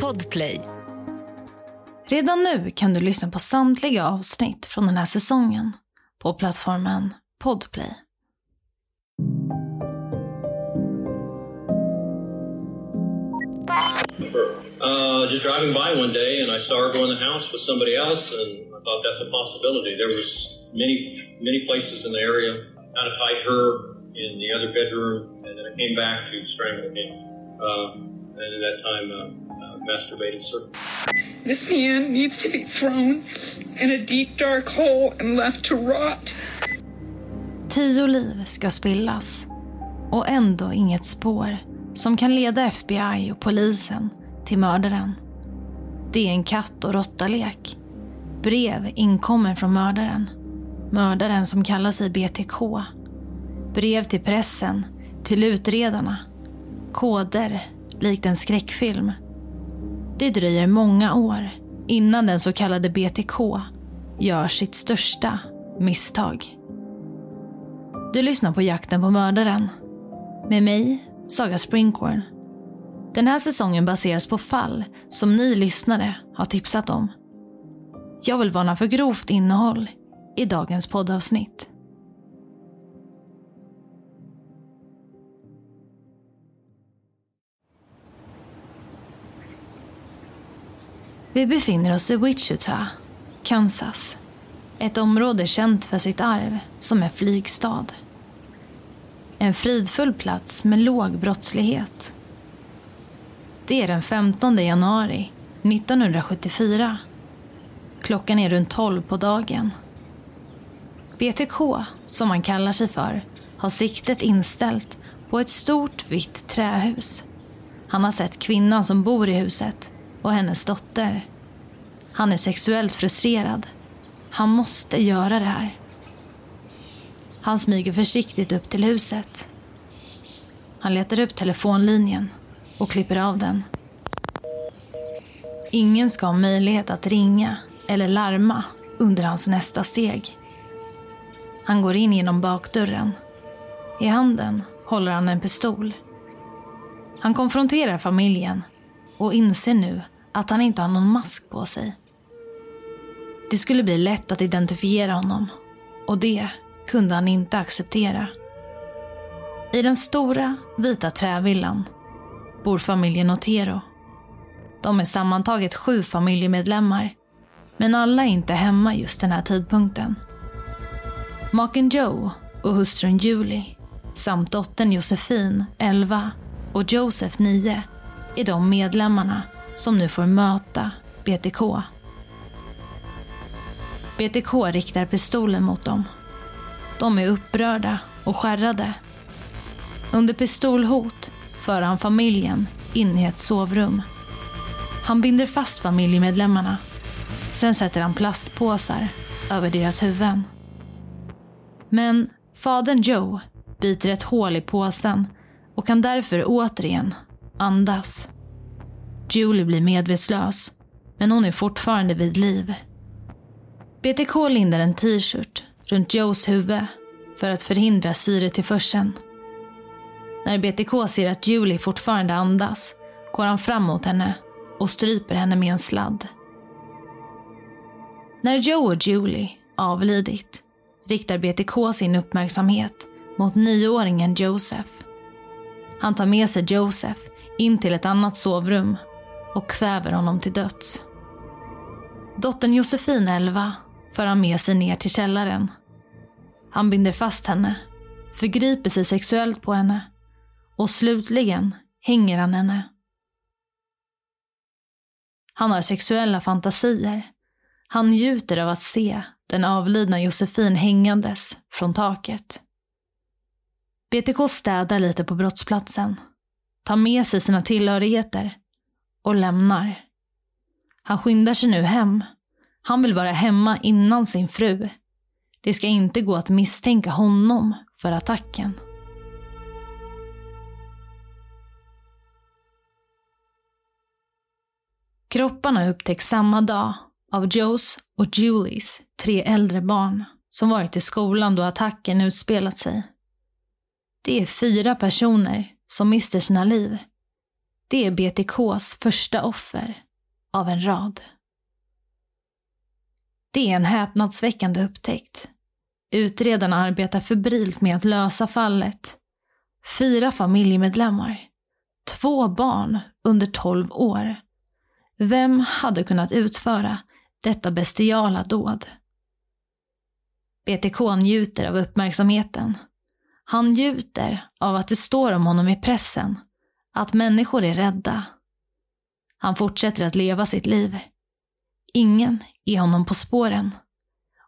Podplay. Redan nu kan du lyssna på samtliga avsnitt från den här säsongen på plattformen Podplay. Uh, just driving by one day, and I saw her go in the house with somebody else, and I thought that's a possibility. There was many, many places in the area. Kind of tied her in the other bedroom, and then I came back to strangle him. Uh, and at that time, uh, uh, masturbated her. This man needs to be thrown in a deep dark hole and left to rot. Tio liv ska spillas och ändå inget spår som kan leda FBI och polisen till mördaren. Det är en katt och råttalek. Brev inkommer från mördaren. Mördaren som kallar sig BTK. Brev till pressen, till utredarna. Koder, likt en skräckfilm. Det dröjer många år innan den så kallade BTK gör sitt största misstag. Du lyssnar på Jakten på mördaren. Med mig, Saga Springhorn. Den här säsongen baseras på fall som ni lyssnare har tipsat om. Jag vill varna för grovt innehåll i dagens poddavsnitt. Vi befinner oss i Wichita, Kansas. Ett område känt för sitt arv som är flygstad. En fridfull plats med låg brottslighet. Det är den 15 januari 1974. Klockan är runt 12 på dagen. BTK, som han kallar sig för, har siktet inställt på ett stort vitt trähus. Han har sett kvinnan som bor i huset och hennes dotter. Han är sexuellt frustrerad. Han måste göra det här. Han smyger försiktigt upp till huset. Han letar upp telefonlinjen och klipper av den. Ingen ska ha möjlighet att ringa eller larma under hans nästa steg. Han går in genom bakdörren. I handen håller han en pistol. Han konfronterar familjen och inser nu att han inte har någon mask på sig. Det skulle bli lätt att identifiera honom och det kunde han inte acceptera. I den stora vita trävillan bor familjen Otero. De är sammantaget sju familjemedlemmar men alla är inte hemma just den här tidpunkten. Maken Joe och hustrun Julie samt dottern Josefin, 11 och Joseph, 9 är de medlemmarna som nu får möta BTK. BTK riktar pistolen mot dem. De är upprörda och skärrade. Under pistolhot för han familjen in i ett sovrum. Han binder fast familjemedlemmarna. Sen sätter han plastpåsar över deras huvuden. Men fadern Joe biter ett hål i påsen och kan därför återigen andas. Julie blir medvetslös, men hon är fortfarande vid liv. BTK lindar en t-shirt runt Joes huvud för att förhindra syretillförseln. När BTK ser att Julie fortfarande andas går han fram mot henne och stryper henne med en sladd. När Joe och Julie avlidit riktar BTK sin uppmärksamhet mot nioåringen Joseph. Han tar med sig Joseph in till ett annat sovrum och kväver honom till döds. Dottern Josefin, 11, för han med sig ner till källaren. Han binder fast henne, förgriper sig sexuellt på henne och slutligen hänger han henne. Han har sexuella fantasier. Han njuter av att se den avlidna Josefin hängandes från taket. BTK städar lite på brottsplatsen, tar med sig sina tillhörigheter och lämnar. Han skyndar sig nu hem. Han vill vara hemma innan sin fru. Det ska inte gå att misstänka honom för attacken. Kropparna upptäcks samma dag av Joes och Julies tre äldre barn som varit i skolan då attacken utspelat sig. Det är fyra personer som mister sina liv. Det är BTKs första offer av en rad. Det är en häpnadsväckande upptäckt. Utredarna arbetar febrilt med att lösa fallet. Fyra familjemedlemmar. Två barn under 12 år. Vem hade kunnat utföra detta bestiala dåd? BTK njuter av uppmärksamheten. Han njuter av att det står om honom i pressen, att människor är rädda. Han fortsätter att leva sitt liv. Ingen är honom på spåren.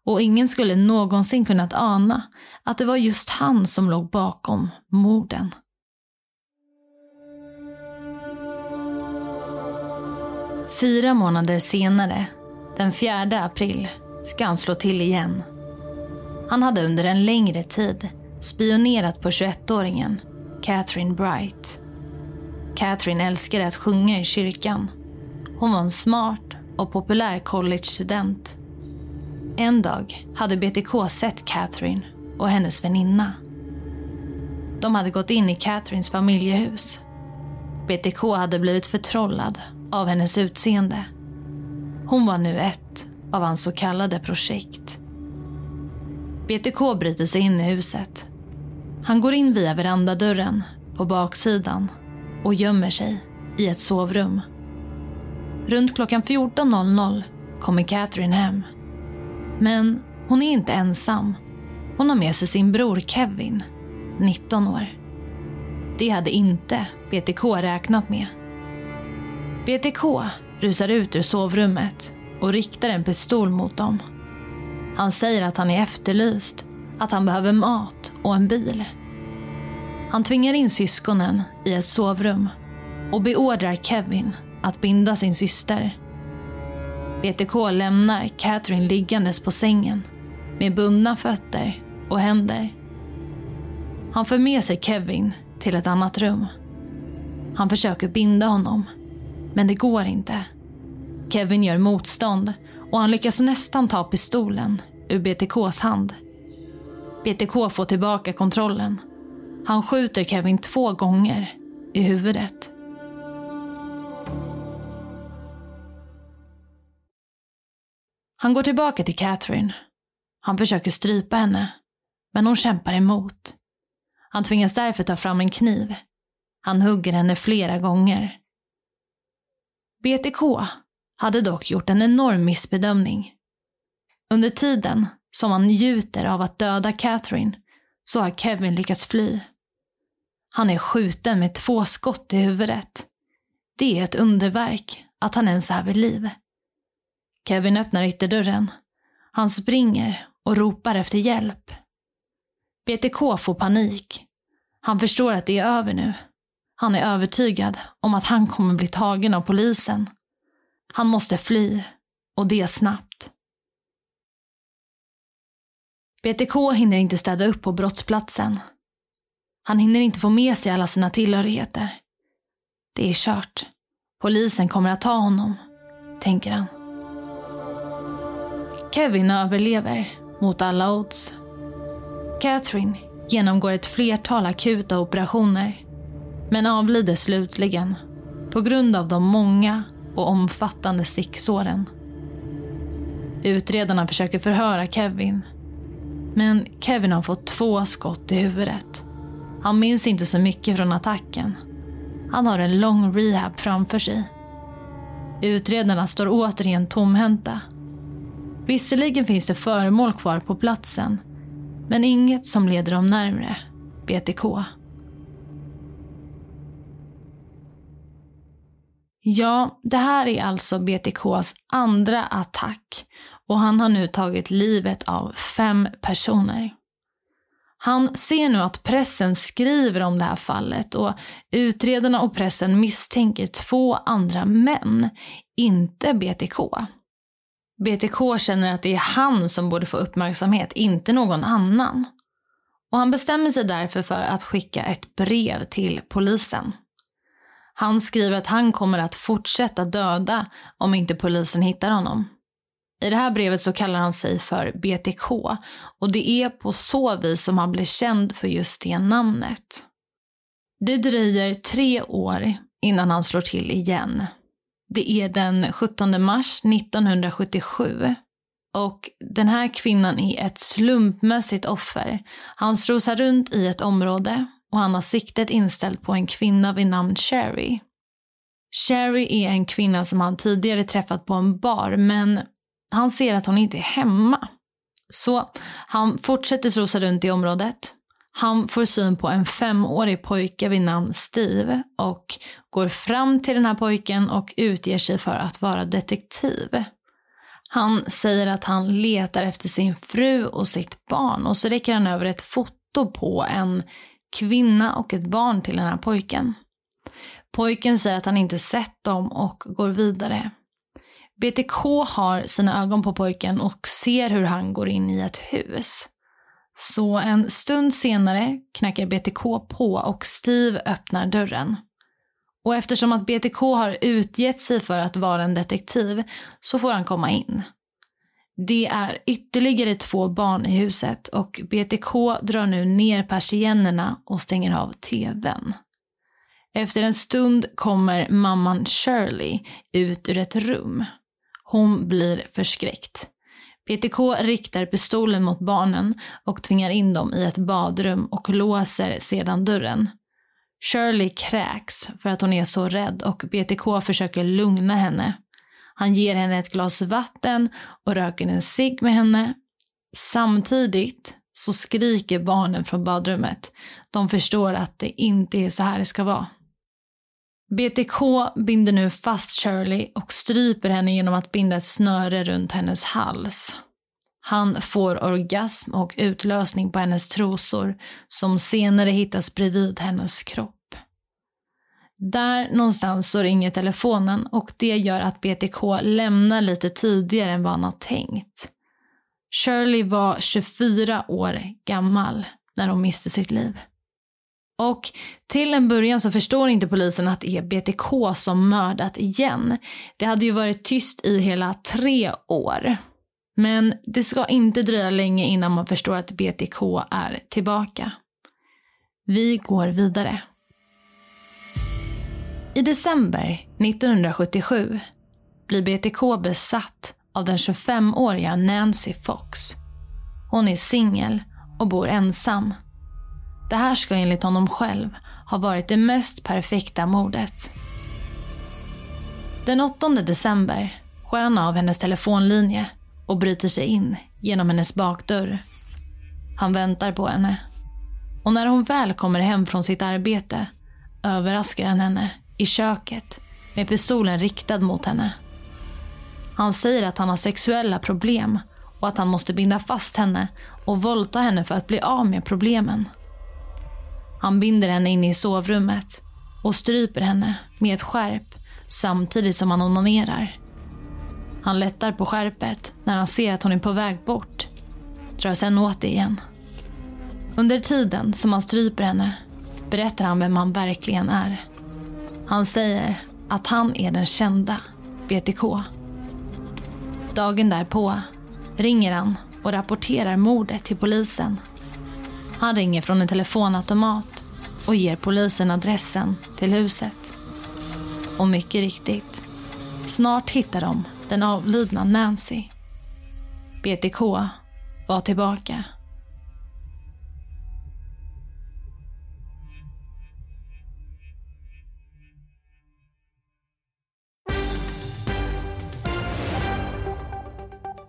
Och ingen skulle någonsin kunnat ana att det var just han som låg bakom morden. Fyra månader senare, den 4 april, ska han slå till igen. Han hade under en längre tid spionerat på 21-åringen Catherine Bright. Catherine älskade att sjunga i kyrkan. Hon var en smart och populär collegestudent. En dag hade BTK sett Catherine och hennes väninna. De hade gått in i Catherines familjehus. BTK hade blivit förtrollad av hennes utseende. Hon var nu ett av hans så kallade projekt. BTK bryter sig in i huset. Han går in via verandadörren på baksidan och gömmer sig i ett sovrum. Runt klockan 14.00 kommer Catherine hem. Men hon är inte ensam. Hon har med sig sin bror Kevin, 19 år. Det hade inte BTK räknat med. BTK rusar ut ur sovrummet och riktar en pistol mot dem. Han säger att han är efterlyst, att han behöver mat och en bil. Han tvingar in syskonen i ett sovrum och beordrar Kevin att binda sin syster. BTK lämnar Catherine liggandes på sängen med bundna fötter och händer. Han för med sig Kevin till ett annat rum. Han försöker binda honom, men det går inte. Kevin gör motstånd och han lyckas nästan ta pistolen ur BTKs hand. BTK får tillbaka kontrollen. Han skjuter Kevin två gånger i huvudet. Han går tillbaka till Catherine. Han försöker strypa henne, men hon kämpar emot. Han tvingas därför ta fram en kniv. Han hugger henne flera gånger. BTK hade dock gjort en enorm missbedömning. Under tiden som han njuter av att döda Catherine så har Kevin lyckats fly. Han är skjuten med två skott i huvudet. Det är ett underverk att han ens är vid liv. Kevin öppnar ytterdörren. Han springer och ropar efter hjälp. BTK får panik. Han förstår att det är över nu. Han är övertygad om att han kommer bli tagen av polisen. Han måste fly, och det snabbt. BTK hinner inte städa upp på brottsplatsen. Han hinner inte få med sig alla sina tillhörigheter. Det är kört. Polisen kommer att ta honom, tänker han. Kevin överlever mot alla odds. Catherine genomgår ett flertal akuta operationer men avlider slutligen på grund av de många och omfattande sticksåren. Utredarna försöker förhöra Kevin men Kevin har fått två skott i huvudet. Han minns inte så mycket från attacken. Han har en lång rehab framför sig. Utredarna står återigen tomhänta Visserligen finns det föremål kvar på platsen, men inget som leder dem närmre BTK. Ja, det här är alltså BTKs andra attack och han har nu tagit livet av fem personer. Han ser nu att pressen skriver om det här fallet och utredarna och pressen misstänker två andra män, inte BTK. BTK känner att det är han som borde få uppmärksamhet, inte någon annan. Och han bestämmer sig därför för att skicka ett brev till polisen. Han skriver att han kommer att fortsätta döda om inte polisen hittar honom. I det här brevet så kallar han sig för BTK och det är på så vis som han blir känd för just det namnet. Det dröjer tre år innan han slår till igen. Det är den 17 mars 1977 och den här kvinnan är ett slumpmässigt offer. Han strosar runt i ett område och han har siktet inställt på en kvinna vid namn Sherry. Sherry är en kvinna som han tidigare träffat på en bar men han ser att hon inte är hemma. Så han fortsätter strosa runt i området. Han får syn på en femårig pojke vid namn Steve och går fram till den här pojken och utger sig för att vara detektiv. Han säger att han letar efter sin fru och sitt barn och så räcker han över ett foto på en kvinna och ett barn till den här pojken. Pojken säger att han inte sett dem och går vidare. BTK har sina ögon på pojken och ser hur han går in i ett hus. Så en stund senare knackar BTK på och Steve öppnar dörren. Och eftersom att BTK har utgett sig för att vara en detektiv så får han komma in. Det är ytterligare två barn i huset och BTK drar nu ner persiennerna och stänger av tvn. Efter en stund kommer mamman Shirley ut ur ett rum. Hon blir förskräckt. BTK riktar pistolen mot barnen och tvingar in dem i ett badrum och låser sedan dörren. Shirley kräks för att hon är så rädd och BTK försöker lugna henne. Han ger henne ett glas vatten och röker en cigg med henne. Samtidigt så skriker barnen från badrummet. De förstår att det inte är så här det ska vara. BTK binder nu fast Shirley och stryper henne genom att binda ett snöre runt hennes hals. Han får orgasm och utlösning på hennes trosor som senare hittas bredvid hennes kropp. Där någonstans så ringer telefonen och det gör att BTK lämnar lite tidigare än vad han har tänkt. Shirley var 24 år gammal när hon miste sitt liv. Och till en början så förstår inte polisen att det är BTK som mördat igen. Det hade ju varit tyst i hela tre år. Men det ska inte dröja länge innan man förstår att BTK är tillbaka. Vi går vidare. I december 1977 blir BTK besatt av den 25-åriga Nancy Fox. Hon är singel och bor ensam. Det här ska enligt honom själv ha varit det mest perfekta mordet. Den 8 december skär han av hennes telefonlinje och bryter sig in genom hennes bakdörr. Han väntar på henne. Och när hon väl kommer hem från sitt arbete överraskar han henne i köket med pistolen riktad mot henne. Han säger att han har sexuella problem och att han måste binda fast henne och våldta henne för att bli av med problemen. Han binder henne inne i sovrummet och stryper henne med ett skärp samtidigt som han onanerar. Han lättar på skärpet när han ser att hon är på väg bort. Drar sen åt det igen. Under tiden som han stryper henne berättar han vem han verkligen är. Han säger att han är den kända BTK. Dagen därpå ringer han och rapporterar mordet till polisen. Han ringer från en telefonautomat och ger polisen adressen till huset. Och mycket riktigt, snart hittar de den avlidna Nancy. BTK var tillbaka.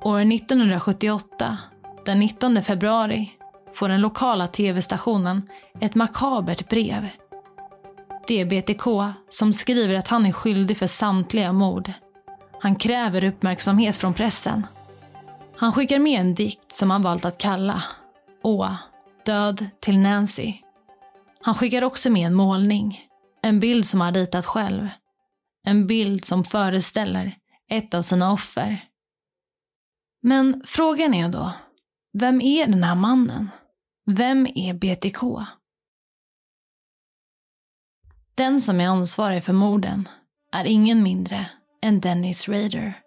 År 1978, den 19 februari, får den lokala tv-stationen ett makabert brev. Det är BTK som skriver att han är skyldig för samtliga mord. Han kräver uppmärksamhet från pressen. Han skickar med en dikt som han valt att kalla Åh, död till Nancy. Han skickar också med en målning. En bild som han ritat själv. En bild som föreställer ett av sina offer. Men frågan är då, vem är den här mannen? Vem är BTK? Den som är ansvarig för morden är ingen mindre än Dennis Rader.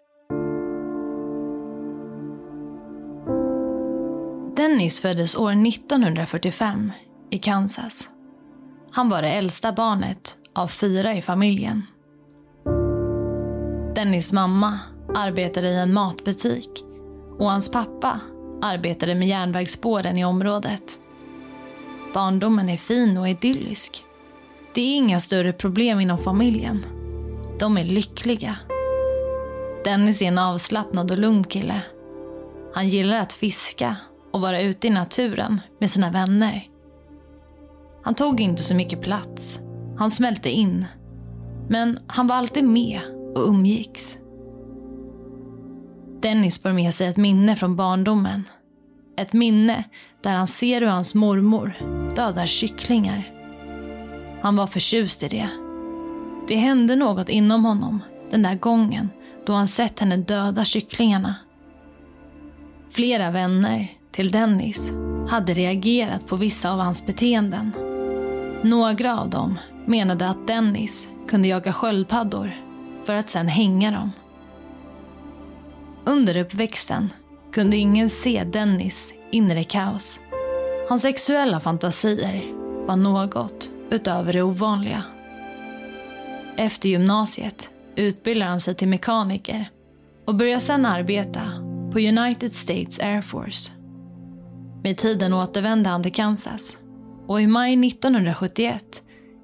Dennis föddes år 1945 i Kansas. Han var det äldsta barnet av fyra i familjen. Dennis mamma arbetade i en matbutik och hans pappa arbetade med järnvägsspåren i området. Barndomen är fin och idyllisk. Det är inga större problem inom familjen. De är lyckliga. Dennis är en avslappnad och lugn kille. Han gillar att fiska och vara ute i naturen med sina vänner. Han tog inte så mycket plats. Han smälte in. Men han var alltid med och umgicks. Dennis bar med sig ett minne från barndomen. Ett minne där han ser hur hans mormor dödar kycklingar. Han var förtjust i det. Det hände något inom honom den där gången då han sett henne döda kycklingarna. Flera vänner till Dennis hade reagerat på vissa av hans beteenden. Några av dem menade att Dennis kunde jaga sköldpaddor för att sedan hänga dem. Under uppväxten kunde ingen se Dennis inre kaos. Hans sexuella fantasier var något utöver det ovanliga. Efter gymnasiet utbildar han sig till mekaniker och börjar sedan arbeta på United States Air Force. Med tiden återvände han till Kansas och i maj 1971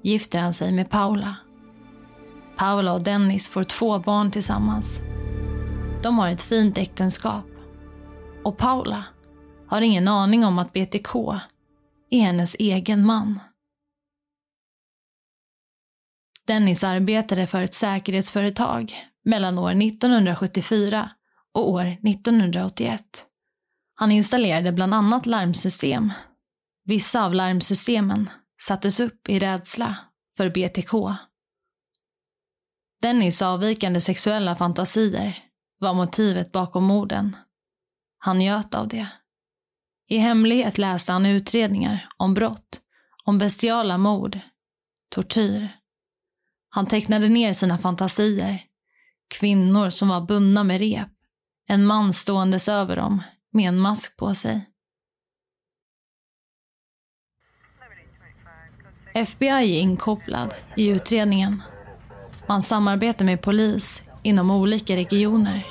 gifter han sig med Paula. Paula och Dennis får två barn tillsammans. De har ett fint äktenskap. Och Paula har ingen aning om att BTK är hennes egen man. Dennis arbetade för ett säkerhetsföretag mellan år 1974 och år 1981. Han installerade bland annat larmsystem. Vissa av larmsystemen sattes upp i rädsla för BTK. Dennis avvikande sexuella fantasier var motivet bakom morden. Han njöt av det. I hemlighet läste han utredningar om brott, om bestiala mord, tortyr. Han tecknade ner sina fantasier. Kvinnor som var bundna med rep. En man ståendes över dem med en mask på sig. FBI är inkopplad i utredningen. Man samarbetar med polis inom olika regioner.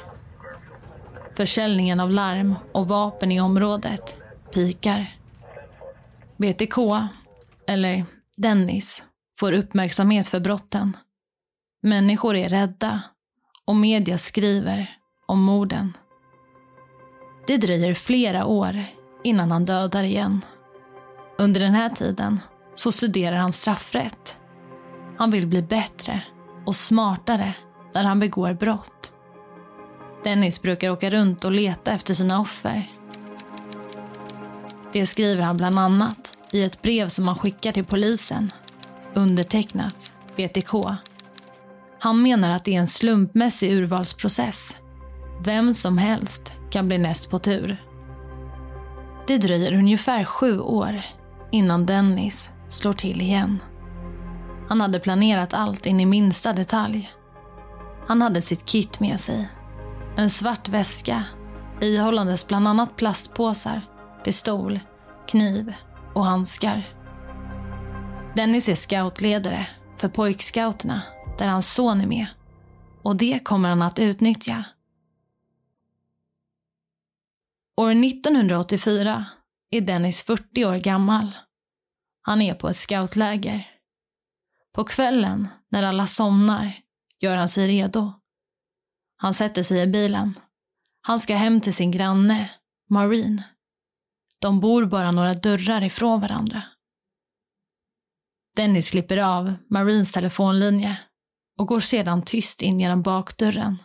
Försäljningen av larm och vapen i området pikar. BTK, eller Dennis, får uppmärksamhet för brotten. Människor är rädda och media skriver om morden. Det dröjer flera år innan han dödar igen. Under den här tiden så studerar han straffrätt. Han vill bli bättre och smartare när han begår brott. Dennis brukar åka runt och leta efter sina offer. Det skriver han bland annat i ett brev som han skickar till polisen. Undertecknat BTK. Han menar att det är en slumpmässig urvalsprocess. Vem som helst kan bli näst på tur. Det dröjer ungefär sju år innan Dennis slår till igen. Han hade planerat allt in i minsta detalj. Han hade sitt kit med sig. En svart väska ihållandes bland annat plastpåsar, pistol, kniv och handskar. Dennis är scoutledare för pojkscouterna där hans son är med. Och det kommer han att utnyttja. År 1984 är Dennis 40 år gammal. Han är på ett scoutläger. På kvällen, när alla somnar, gör han sig redo. Han sätter sig i bilen. Han ska hem till sin granne, Maureen. De bor bara några dörrar ifrån varandra. Dennis klipper av Marines telefonlinje och går sedan tyst in genom bakdörren.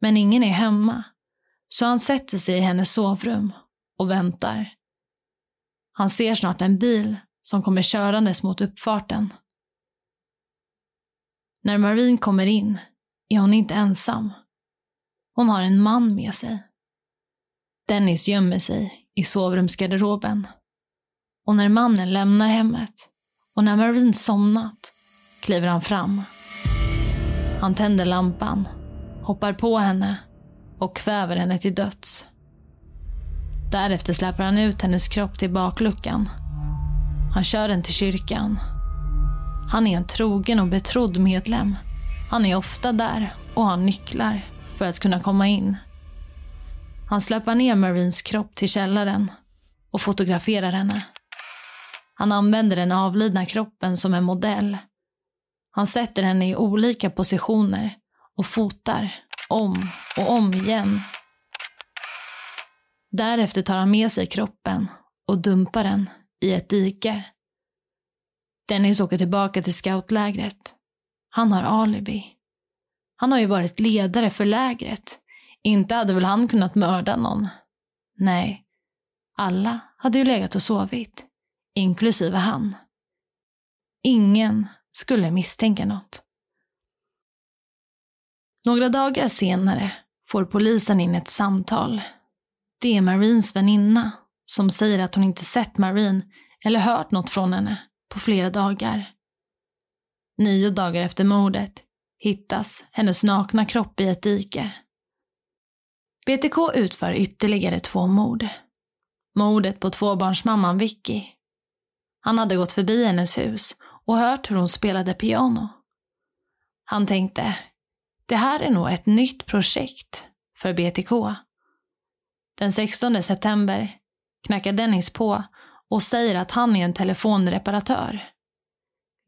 Men ingen är hemma, så han sätter sig i hennes sovrum och väntar. Han ser snart en bil som kommer körandes mot uppfarten. När Marine kommer in är hon inte ensam. Hon har en man med sig. Dennis gömmer sig i sovrumsgarderoben. Och när mannen lämnar hemmet och när Marine somnat kliver han fram. Han tänder lampan, hoppar på henne och kväver henne till döds. Därefter släpper han ut hennes kropp till bakluckan. Han kör den till kyrkan. Han är en trogen och betrodd medlem. Han är ofta där och har nycklar för att kunna komma in. Han släpar ner Marines kropp till källaren och fotograferar henne. Han använder den avlidna kroppen som en modell. Han sätter henne i olika positioner och fotar om och om igen. Därefter tar han med sig kroppen och dumpar den i ett dike. Dennis åker tillbaka till scoutlägret. Han har alibi. Han har ju varit ledare för lägret. Inte hade väl han kunnat mörda någon? Nej. Alla hade ju legat och sovit. Inklusive han. Ingen skulle misstänka något. Några dagar senare får polisen in ett samtal. Det är Marines väninna som säger att hon inte sett Marine eller hört något från henne på flera dagar. Nio dagar efter mordet hittas hennes nakna kropp i ett dike. BTK utför ytterligare två mord. Mordet på tvåbarnsmamman Vicky. Han hade gått förbi hennes hus och hört hur hon spelade piano. Han tänkte, det här är nog ett nytt projekt för BTK. Den 16 september knackar Dennis på och säger att han är en telefonreparatör.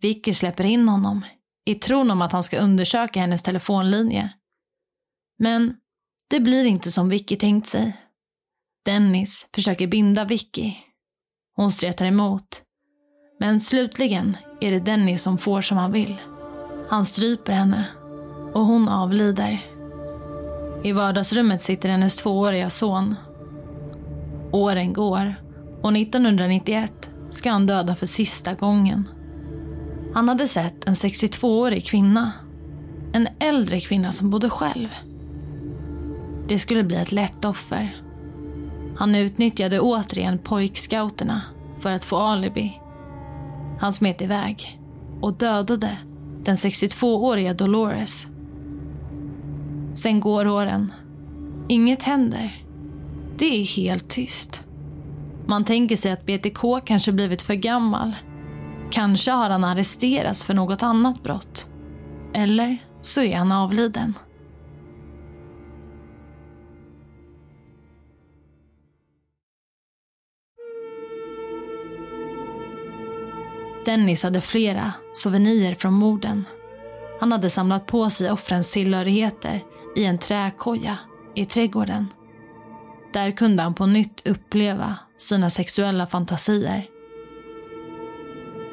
Vicky släpper in honom i tron om att han ska undersöka hennes telefonlinje. Men det blir inte som Vicky tänkt sig. Dennis försöker binda Vicky. Hon stretar emot. Men slutligen är det Dennis som får som han vill. Han stryper henne och hon avlider. I vardagsrummet sitter hennes tvååriga son. Åren går och 1991 ska han döda för sista gången. Han hade sett en 62-årig kvinna. En äldre kvinna som bodde själv. Det skulle bli ett lätt offer. Han utnyttjade återigen pojkscouterna för att få alibi. Han smet iväg och dödade den 62-åriga Dolores. Sen går åren. Inget händer. Det är helt tyst. Man tänker sig att BTK kanske blivit för gammal. Kanske har han arresterats för något annat brott. Eller så är han avliden. Dennis hade flera souvenirer från morden. Han hade samlat på sig offrens tillhörigheter i en träkoja i trädgården. Där kunde han på nytt uppleva sina sexuella fantasier.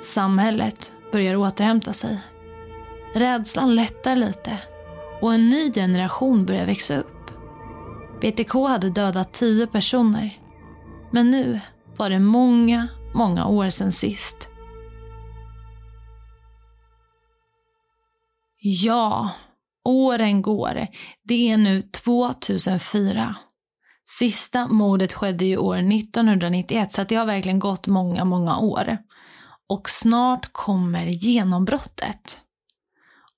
Samhället börjar återhämta sig. Rädslan lättar lite och en ny generation börjar växa upp. BTK hade dödat tio personer. Men nu var det många, många år sedan sist. Ja, åren går. Det är nu 2004. Sista mordet skedde ju år 1991 så det har verkligen gått många, många år. Och snart kommer genombrottet.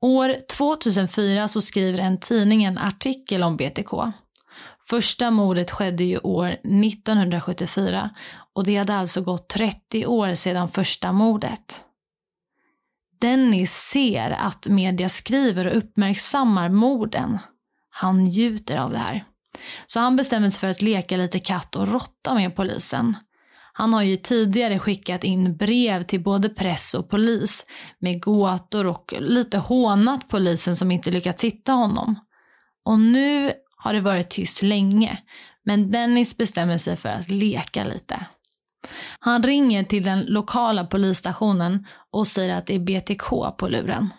År 2004 så skriver en tidning en artikel om BTK. Första mordet skedde ju år 1974 och det hade alltså gått 30 år sedan första mordet. Dennis ser att media skriver och uppmärksammar morden. Han njuter av det här. Så han bestämmer sig för att leka lite katt och råtta med polisen. Han har ju tidigare skickat in brev till både press och polis med gåtor och lite hånat polisen som inte lyckats hitta honom. Och nu har det varit tyst länge, men Dennis bestämmer sig för att leka lite. Han ringer till den lokala polisstationen och säger att det är BTK på luren.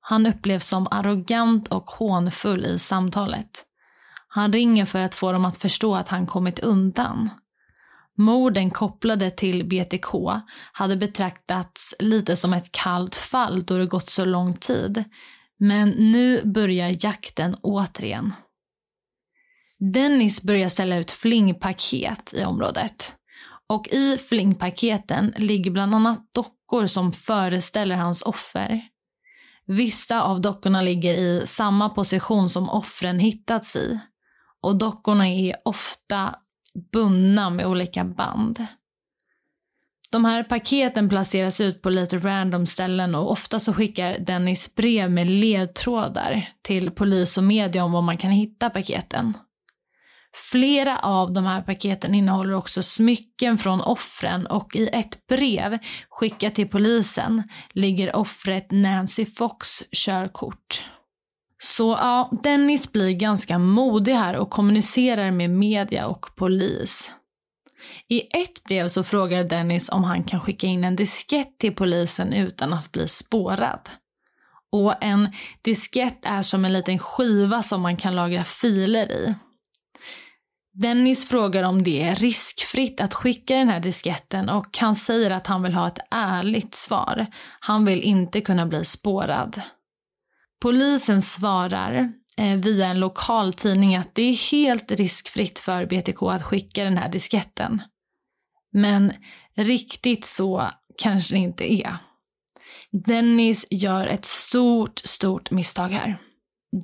Han upplevs som arrogant och hånfull i samtalet. Han ringer för att få dem att förstå att han kommit undan. Morden kopplade till BTK hade betraktats lite som ett kallt fall då det gått så lång tid. Men nu börjar jakten återigen. Dennis börjar ställa ut flingpaket i området. Och i flingpaketen ligger bland annat dockor som föreställer hans offer. Vissa av dockorna ligger i samma position som offren hittats i. Och dockorna är ofta bundna med olika band. De här paketen placeras ut på lite random ställen och ofta så skickar Dennis brev med ledtrådar till polis och media om var man kan hitta paketen. Flera av de här paketen innehåller också smycken från offren och i ett brev skickat till polisen ligger offret Nancy Fox körkort. Så ja, Dennis blir ganska modig här och kommunicerar med media och polis. I ett brev så frågar Dennis om han kan skicka in en diskett till polisen utan att bli spårad. Och en diskett är som en liten skiva som man kan lagra filer i. Dennis frågar om det är riskfritt att skicka den här disketten och han säger att han vill ha ett ärligt svar. Han vill inte kunna bli spårad. Polisen svarar eh, via en lokal tidning att det är helt riskfritt för BTK att skicka den här disketten. Men riktigt så kanske det inte är. Dennis gör ett stort, stort misstag här.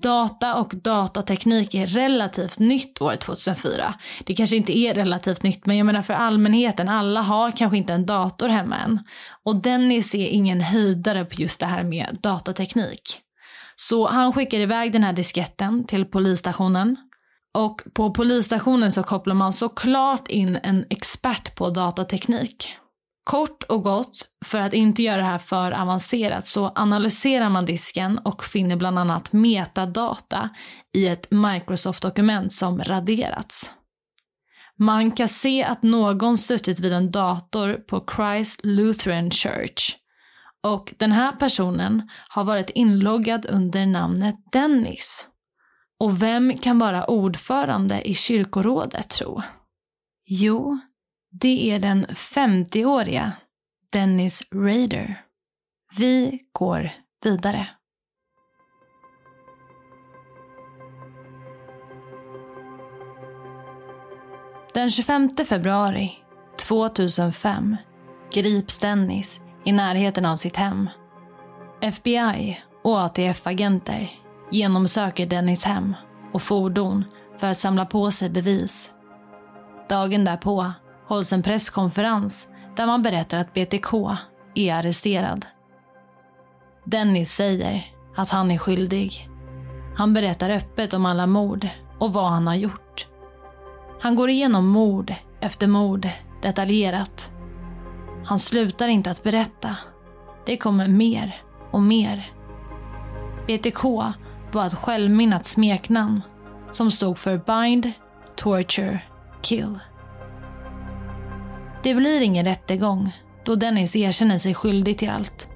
Data och datateknik är relativt nytt år 2004. Det kanske inte är relativt nytt, men jag menar för allmänheten, alla har kanske inte en dator hemma än. Och Dennis är ingen höjdare på just det här med datateknik. Så han skickar iväg den här disketten till polisstationen. Och på polisstationen så kopplar man såklart in en expert på datateknik. Kort och gott, för att inte göra det här för avancerat, så analyserar man disken och finner bland annat metadata i ett Microsoft-dokument som raderats. Man kan se att någon suttit vid en dator på Christ Lutheran Church och den här personen har varit inloggad under namnet Dennis. Och vem kan vara ordförande i kyrkorådet tro? Jo, det är den 50-åriga Dennis Raider. Vi går vidare. Den 25 februari 2005 grips Dennis i närheten av sitt hem. FBI och ATF-agenter genomsöker Dennis hem och fordon för att samla på sig bevis. Dagen därpå hålls en presskonferens där man berättar att BTK är arresterad. Dennis säger att han är skyldig. Han berättar öppet om alla mord och vad han har gjort. Han går igenom mord efter mord detaljerat. Han slutar inte att berätta. Det kommer mer och mer. BTK var ett självminnat smeknamn som stod för Bind, Torture, Kill. Det blir ingen rättegång då Dennis erkänner sig skyldig till allt.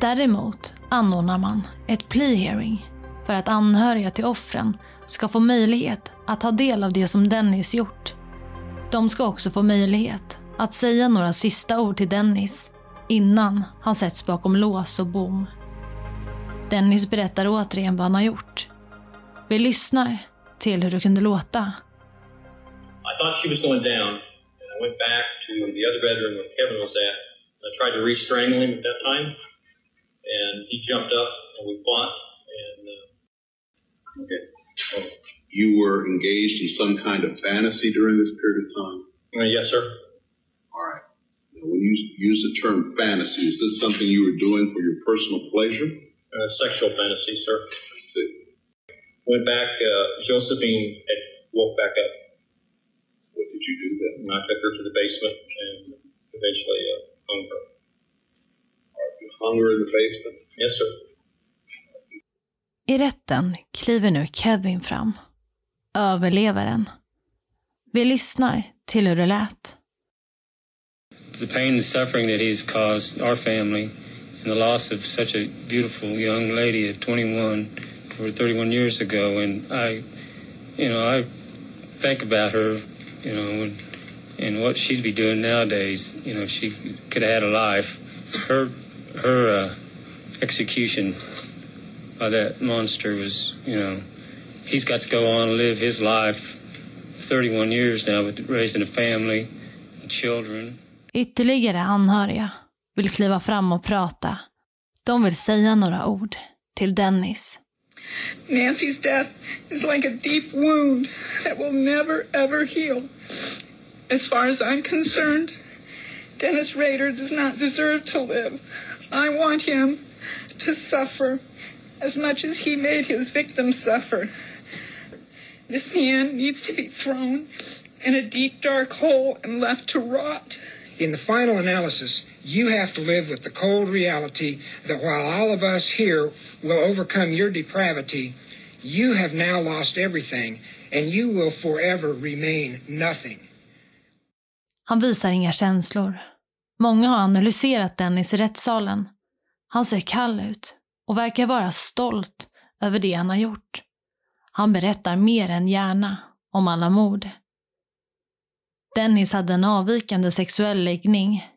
Däremot anordnar man ett plea hearing för att anhöriga till offren ska få möjlighet att ta del av det som Dennis gjort. De ska också få möjlighet att säga några sista ord till Dennis innan han sätts bakom lås och bom. Dennis berättar återigen vad han har gjort. Vi lyssnar till hur det kunde låta. I thought she was going down. I went back to the other bedroom where Kevin was at. I tried to re-strangle him at that time, and he jumped up and we fought. And uh, okay, oh. you were engaged in some kind of fantasy during this period of time. Uh, yes, sir. All right. Now, when you use the term fantasy, is this something you were doing for your personal pleasure? Uh, sexual fantasy, sir. I see. Went back. Uh, Josephine had woke back up. What did you do then? And I took her to the basement and eventually uh, hung her. All right, you hung her in the basement? Yes, sir. I rätten kliver nu Kevin fram. Överlevaren. Vi lyssnar till hur det lät. The pain and suffering that he's caused our family and the loss of such a beautiful young lady of 21 over 31 years ago. And I you know I think about her you know and, and what she'd be doing nowadays you know if she could have had a life. Her her uh, execution by that monster was you know he's got to go on and live his life 31 years now with raising a family and children Ytterligare anhöriga vill kliva fram och prata. De vill säga några ord till Dennis. Nancy's death is like a deep wound that will never ever heal. As far as I'm concerned, Dennis Rader does not deserve to live. I want him to suffer as much as he made his victims suffer. This man needs to be thrown in a deep, dark hole and left to rot. In the final analysis, you have to live with the cold reality that while all of us here will overcome your depravity, you have now lost everything and you will forever remain nothing. Han visar inga känslor. Många har analyserat Dennis i rättssalen. Han ser kall ut och verkar vara stolt över det han har gjort. Han berättar mer än gärna om alla mord. Dennis hade en avvikande sexuell läggning.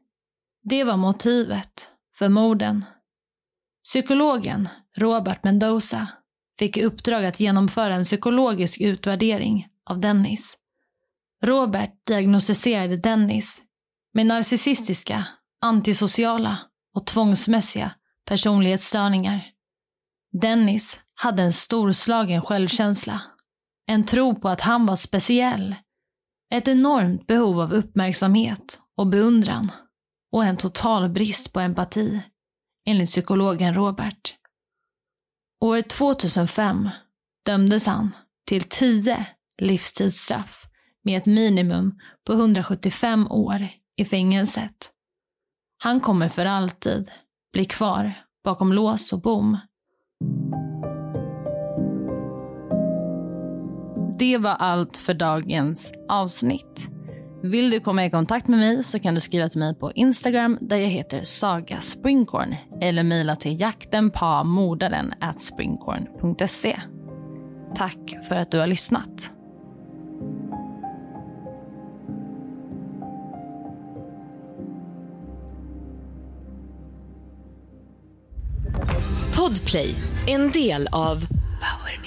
Det var motivet för morden. Psykologen Robert Mendoza fick i uppdrag att genomföra en psykologisk utvärdering av Dennis. Robert diagnostiserade Dennis med narcissistiska, antisociala och tvångsmässiga personlighetsstörningar. Dennis hade en storslagen självkänsla, en tro på att han var speciell, ett enormt behov av uppmärksamhet och beundran och en total brist på empati, enligt psykologen Robert. År 2005 dömdes han till 10 livstidsstraff med ett minimum på 175 år i fängelset. Han kommer för alltid bli kvar bakom lås och bom. Det var allt för dagens avsnitt. Vill du komma i kontakt med mig så kan du skriva till mig på Instagram där jag heter Saga Springkorn eller mejla till jaktenpamordaren at springkorn.se. Tack för att du har lyssnat. Podplay, en del av Power